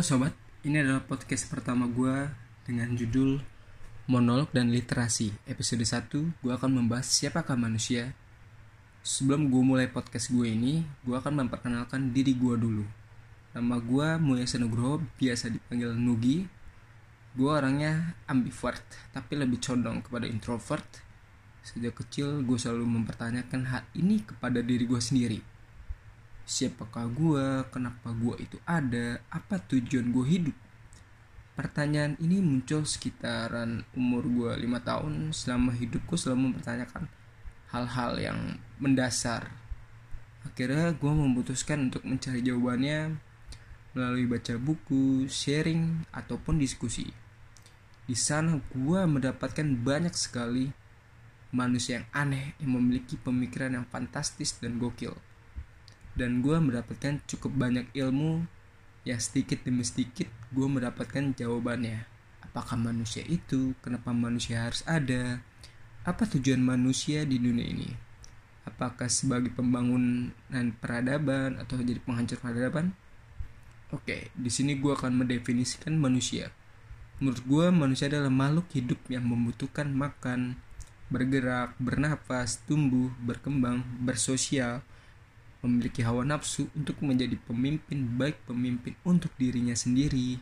Halo sobat, ini adalah podcast pertama gue dengan judul Monolog dan Literasi. Episode 1, gue akan membahas siapakah manusia. Sebelum gue mulai podcast gue ini, gue akan memperkenalkan diri gue dulu. Nama gue Muya Senugro, biasa dipanggil Nugi. Gue orangnya ambivert, tapi lebih condong kepada introvert. Sejak kecil, gue selalu mempertanyakan hal ini kepada diri gue sendiri siapakah gue, kenapa gue itu ada, apa tujuan gue hidup. Pertanyaan ini muncul sekitaran umur gue 5 tahun selama hidupku selalu mempertanyakan hal-hal yang mendasar. Akhirnya gue memutuskan untuk mencari jawabannya melalui baca buku, sharing, ataupun diskusi. Di sana gue mendapatkan banyak sekali manusia yang aneh yang memiliki pemikiran yang fantastis dan gokil dan gue mendapatkan cukup banyak ilmu yang sedikit demi sedikit gue mendapatkan jawabannya. Apakah manusia itu? Kenapa manusia harus ada? Apa tujuan manusia di dunia ini? Apakah sebagai pembangunan peradaban atau jadi penghancur peradaban? Oke di sini gue akan mendefinisikan manusia. Menurut gue manusia adalah makhluk hidup yang membutuhkan makan bergerak bernafas tumbuh berkembang bersosial memiliki hawa nafsu untuk menjadi pemimpin baik pemimpin untuk dirinya sendiri,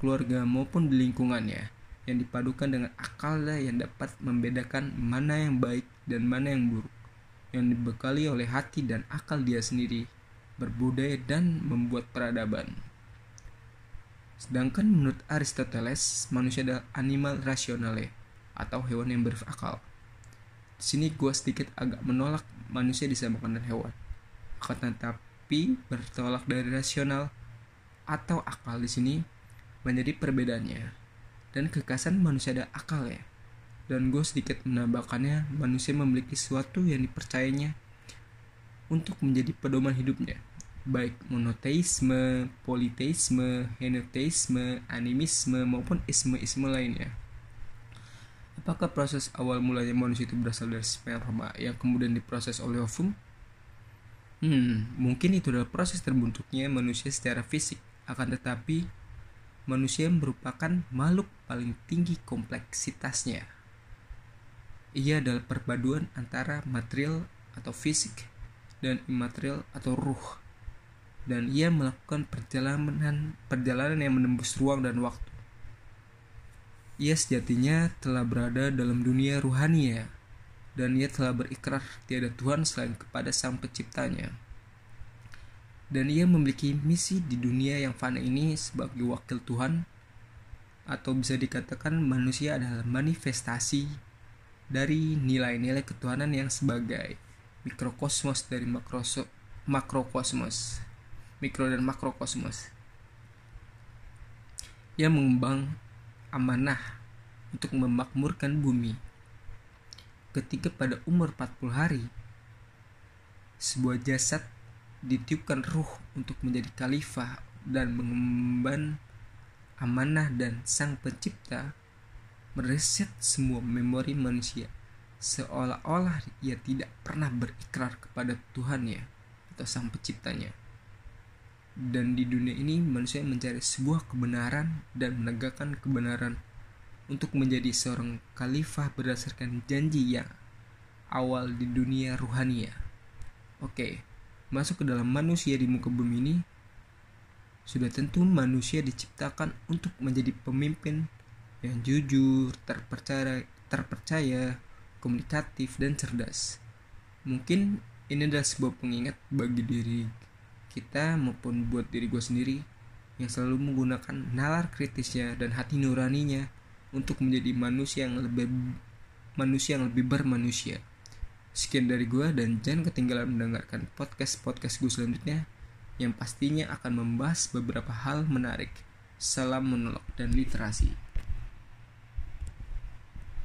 keluarga maupun di lingkungannya yang dipadukan dengan akalnya yang dapat membedakan mana yang baik dan mana yang buruk yang dibekali oleh hati dan akal dia sendiri berbudaya dan membuat peradaban. Sedangkan menurut Aristoteles, manusia adalah animal rasionale atau hewan yang berakal. Di sini gue sedikit agak menolak manusia disamakan dengan hewan akan tetapi bertolak dari rasional atau akal di sini menjadi perbedaannya. Dan kekasan manusia ada akal ya. Dan gue sedikit menambahkannya, manusia memiliki sesuatu yang dipercayainya untuk menjadi pedoman hidupnya. Baik monoteisme, politeisme, henoteisme, animisme, maupun isme-isme lainnya. Apakah proses awal mulanya manusia itu berasal dari sperma yang kemudian diproses oleh ovum? Hmm, mungkin itu adalah proses terbentuknya manusia secara fisik, akan tetapi manusia merupakan makhluk paling tinggi kompleksitasnya. Ia adalah perpaduan antara material atau fisik dan imaterial atau ruh. Dan ia melakukan perjalanan perjalanan yang menembus ruang dan waktu. Ia sejatinya telah berada dalam dunia ruhania dan ia telah berikrar tiada Tuhan selain kepada Sang Penciptanya. Dan ia memiliki misi di dunia yang fana ini sebagai wakil Tuhan, atau bisa dikatakan manusia adalah manifestasi dari nilai-nilai ketuhanan yang sebagai mikrokosmos dari makroso, makrokosmos, mikro dan makrokosmos. Ia mengembang amanah untuk memakmurkan bumi ketika pada umur 40 hari sebuah jasad ditiupkan ruh untuk menjadi khalifah dan mengemban amanah dan sang pencipta mereset semua memori manusia seolah-olah ia tidak pernah berikrar kepada Tuhannya atau sang penciptanya. Dan di dunia ini manusia mencari sebuah kebenaran dan menegakkan kebenaran untuk menjadi seorang khalifah berdasarkan janji yang awal di dunia ruhania. Oke, masuk ke dalam manusia di muka bumi ini sudah tentu manusia diciptakan untuk menjadi pemimpin yang jujur, terpercaya, terpercaya, komunikatif dan cerdas. Mungkin ini adalah sebuah pengingat bagi diri kita maupun buat diri gue sendiri yang selalu menggunakan nalar kritisnya dan hati nuraninya untuk menjadi manusia yang lebih manusia yang lebih bermanusia. Sekian dari gue dan jangan ketinggalan mendengarkan podcast-podcast gue selanjutnya yang pastinya akan membahas beberapa hal menarik. Salam menolak dan literasi.